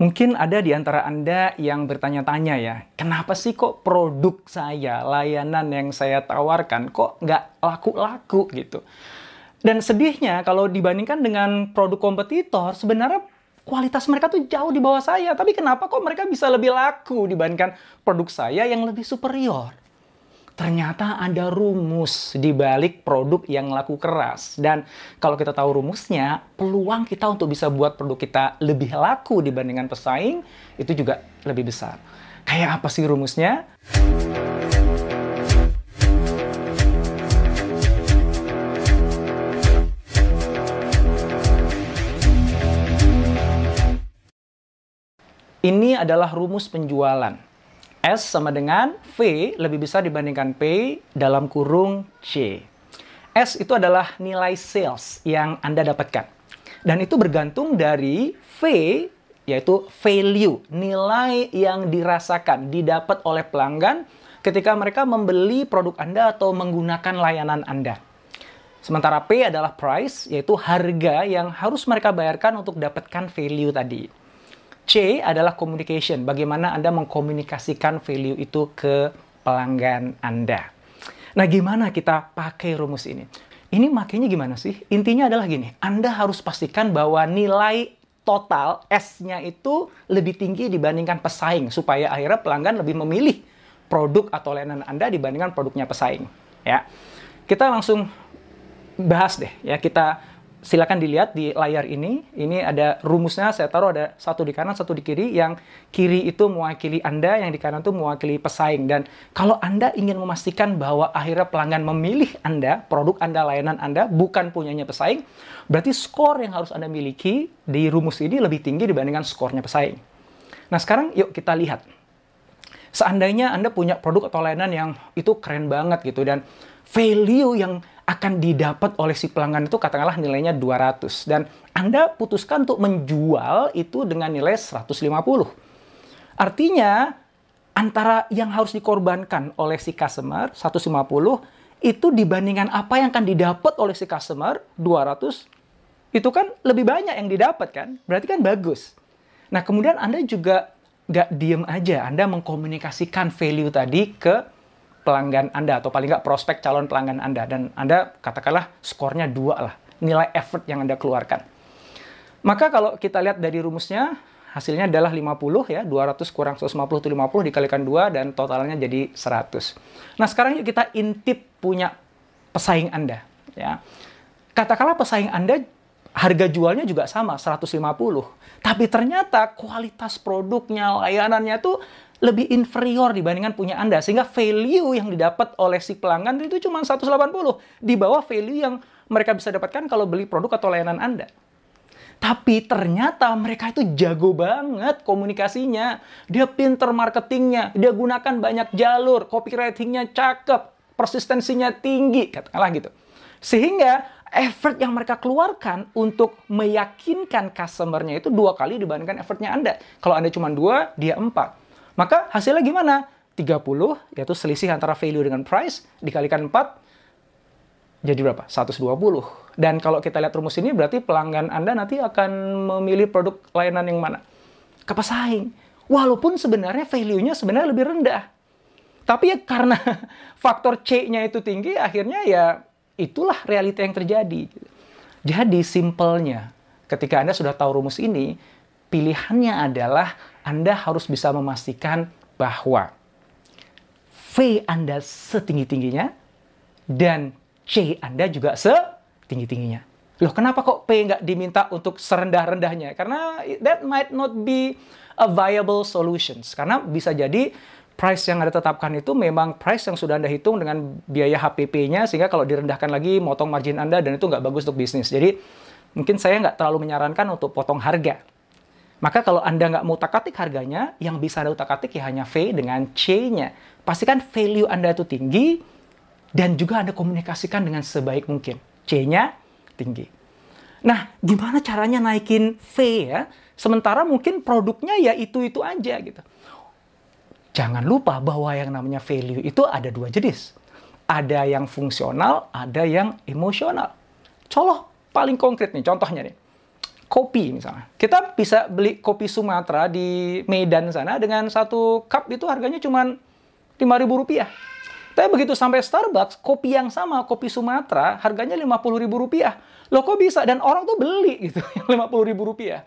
Mungkin ada di antara Anda yang bertanya-tanya ya, kenapa sih kok produk saya, layanan yang saya tawarkan, kok nggak laku-laku gitu. Dan sedihnya kalau dibandingkan dengan produk kompetitor, sebenarnya kualitas mereka tuh jauh di bawah saya. Tapi kenapa kok mereka bisa lebih laku dibandingkan produk saya yang lebih superior? Ternyata ada rumus di balik produk yang laku keras. Dan kalau kita tahu rumusnya, peluang kita untuk bisa buat produk kita lebih laku dibandingkan pesaing itu juga lebih besar. Kayak apa sih rumusnya? Ini adalah rumus penjualan. S sama dengan V lebih besar dibandingkan P dalam kurung C. S itu adalah nilai sales yang Anda dapatkan. Dan itu bergantung dari V, yaitu value, nilai yang dirasakan, didapat oleh pelanggan ketika mereka membeli produk Anda atau menggunakan layanan Anda. Sementara P adalah price, yaitu harga yang harus mereka bayarkan untuk dapatkan value tadi. C adalah communication, bagaimana Anda mengkomunikasikan value itu ke pelanggan Anda. Nah, gimana kita pakai rumus ini? Ini makanya gimana sih? Intinya adalah gini, Anda harus pastikan bahwa nilai total S-nya itu lebih tinggi dibandingkan pesaing supaya akhirnya pelanggan lebih memilih produk atau layanan Anda dibandingkan produknya pesaing, ya. Kita langsung bahas deh ya, kita silakan dilihat di layar ini. Ini ada rumusnya, saya taruh ada satu di kanan, satu di kiri. Yang kiri itu mewakili Anda, yang di kanan itu mewakili pesaing. Dan kalau Anda ingin memastikan bahwa akhirnya pelanggan memilih Anda, produk Anda, layanan Anda, bukan punyanya pesaing, berarti skor yang harus Anda miliki di rumus ini lebih tinggi dibandingkan skornya pesaing. Nah sekarang yuk kita lihat. Seandainya Anda punya produk atau layanan yang itu keren banget gitu, dan value yang akan didapat oleh si pelanggan itu katakanlah nilainya 200 dan Anda putuskan untuk menjual itu dengan nilai 150. Artinya antara yang harus dikorbankan oleh si customer 150 itu dibandingkan apa yang akan didapat oleh si customer 200 itu kan lebih banyak yang didapat kan? Berarti kan bagus. Nah kemudian anda juga nggak diem aja. Anda mengkomunikasikan value tadi ke pelanggan Anda atau paling nggak prospek calon pelanggan Anda dan Anda katakanlah skornya dua lah nilai effort yang Anda keluarkan. Maka kalau kita lihat dari rumusnya hasilnya adalah 50 ya 200 kurang 150 itu 50 dikalikan 2 dan totalnya jadi 100. Nah sekarang yuk kita intip punya pesaing Anda ya. Katakanlah pesaing Anda harga jualnya juga sama 150 tapi ternyata kualitas produknya layanannya tuh lebih inferior dibandingkan punya Anda. Sehingga value yang didapat oleh si pelanggan itu cuma 180. Di bawah value yang mereka bisa dapatkan kalau beli produk atau layanan Anda. Tapi ternyata mereka itu jago banget komunikasinya. Dia pinter marketingnya. Dia gunakan banyak jalur. Copywritingnya cakep. Persistensinya tinggi. Katakanlah gitu. Sehingga effort yang mereka keluarkan untuk meyakinkan customernya itu dua kali dibandingkan effortnya Anda. Kalau Anda cuma dua, dia empat. Maka hasilnya gimana? 30, yaitu selisih antara value dengan price, dikalikan 4, jadi berapa? 120. Dan kalau kita lihat rumus ini, berarti pelanggan Anda nanti akan memilih produk layanan yang mana? Ke pesaing. Walaupun sebenarnya value-nya sebenarnya lebih rendah. Tapi ya karena faktor C-nya itu tinggi, akhirnya ya itulah realita yang terjadi. Jadi simpelnya, ketika Anda sudah tahu rumus ini, pilihannya adalah anda harus bisa memastikan bahwa V Anda setinggi-tingginya dan C Anda juga setinggi-tingginya. Loh, kenapa kok P nggak diminta untuk serendah-rendahnya? Karena that might not be a viable solutions. Karena bisa jadi price yang Anda tetapkan itu memang price yang sudah Anda hitung dengan biaya HPP-nya, sehingga kalau direndahkan lagi, motong margin Anda, dan itu nggak bagus untuk bisnis. Jadi, mungkin saya nggak terlalu menyarankan untuk potong harga. Maka kalau Anda nggak mau utak-atik harganya, yang bisa Anda utak-atik ya hanya V dengan C-nya. Pastikan value Anda itu tinggi, dan juga Anda komunikasikan dengan sebaik mungkin. C-nya tinggi. Nah, gimana caranya naikin V ya? Sementara mungkin produknya ya itu-itu aja gitu. Jangan lupa bahwa yang namanya value itu ada dua jenis. Ada yang fungsional, ada yang emosional. Contoh paling konkret nih, contohnya nih kopi misalnya. Kita bisa beli kopi Sumatera di Medan sana dengan satu cup itu harganya cuma ribu rupiah. Tapi begitu sampai Starbucks, kopi yang sama, kopi Sumatera, harganya ribu rupiah. Loh kok bisa? Dan orang tuh beli gitu, ribu rupiah.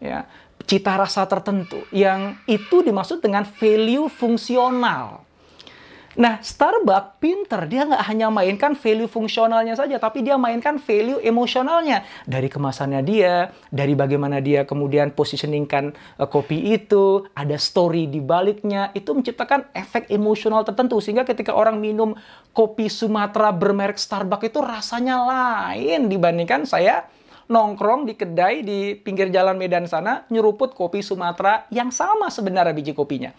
ya cita rasa tertentu yang itu dimaksud dengan value fungsional. Nah, Starbucks pinter, dia nggak hanya mainkan value fungsionalnya saja, tapi dia mainkan value emosionalnya. Dari kemasannya dia, dari bagaimana dia kemudian positioningkan uh, kopi itu, ada story di baliknya, itu menciptakan efek emosional tertentu. Sehingga ketika orang minum kopi Sumatera bermerek Starbucks itu rasanya lain dibandingkan saya nongkrong di kedai di pinggir jalan Medan sana, nyeruput kopi Sumatera yang sama sebenarnya biji kopinya.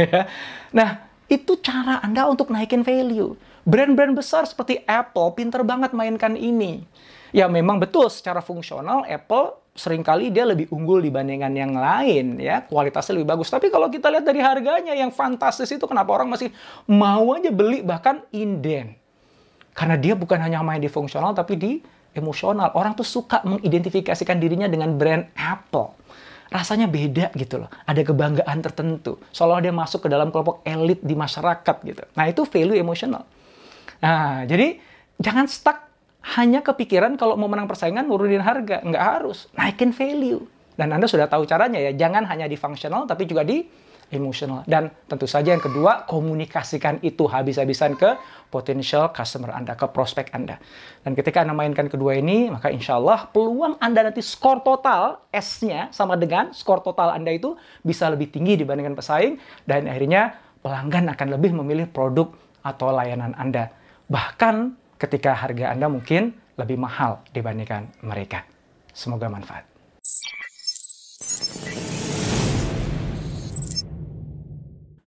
nah, itu cara Anda untuk naikin value. Brand-brand besar seperti Apple pinter banget mainkan ini. Ya memang betul secara fungsional Apple sering kali dia lebih unggul dibandingkan yang lain ya kualitasnya lebih bagus tapi kalau kita lihat dari harganya yang fantastis itu kenapa orang masih mau aja beli bahkan inden karena dia bukan hanya main di fungsional tapi di emosional orang tuh suka mengidentifikasikan dirinya dengan brand Apple rasanya beda gitu loh. Ada kebanggaan tertentu. Seolah dia masuk ke dalam kelompok elit di masyarakat gitu. Nah itu value emosional. Nah jadi jangan stuck hanya kepikiran kalau mau menang persaingan nurunin harga. Nggak harus. Naikin value. Dan Anda sudah tahu caranya ya. Jangan hanya di fungsional tapi juga di emosional. Dan tentu saja yang kedua, komunikasikan itu habis-habisan ke potential customer Anda, ke prospek Anda. Dan ketika Anda mainkan kedua ini, maka insya Allah peluang Anda nanti skor total, S-nya sama dengan skor total Anda itu bisa lebih tinggi dibandingkan pesaing, dan akhirnya pelanggan akan lebih memilih produk atau layanan Anda. Bahkan ketika harga Anda mungkin lebih mahal dibandingkan mereka. Semoga manfaat.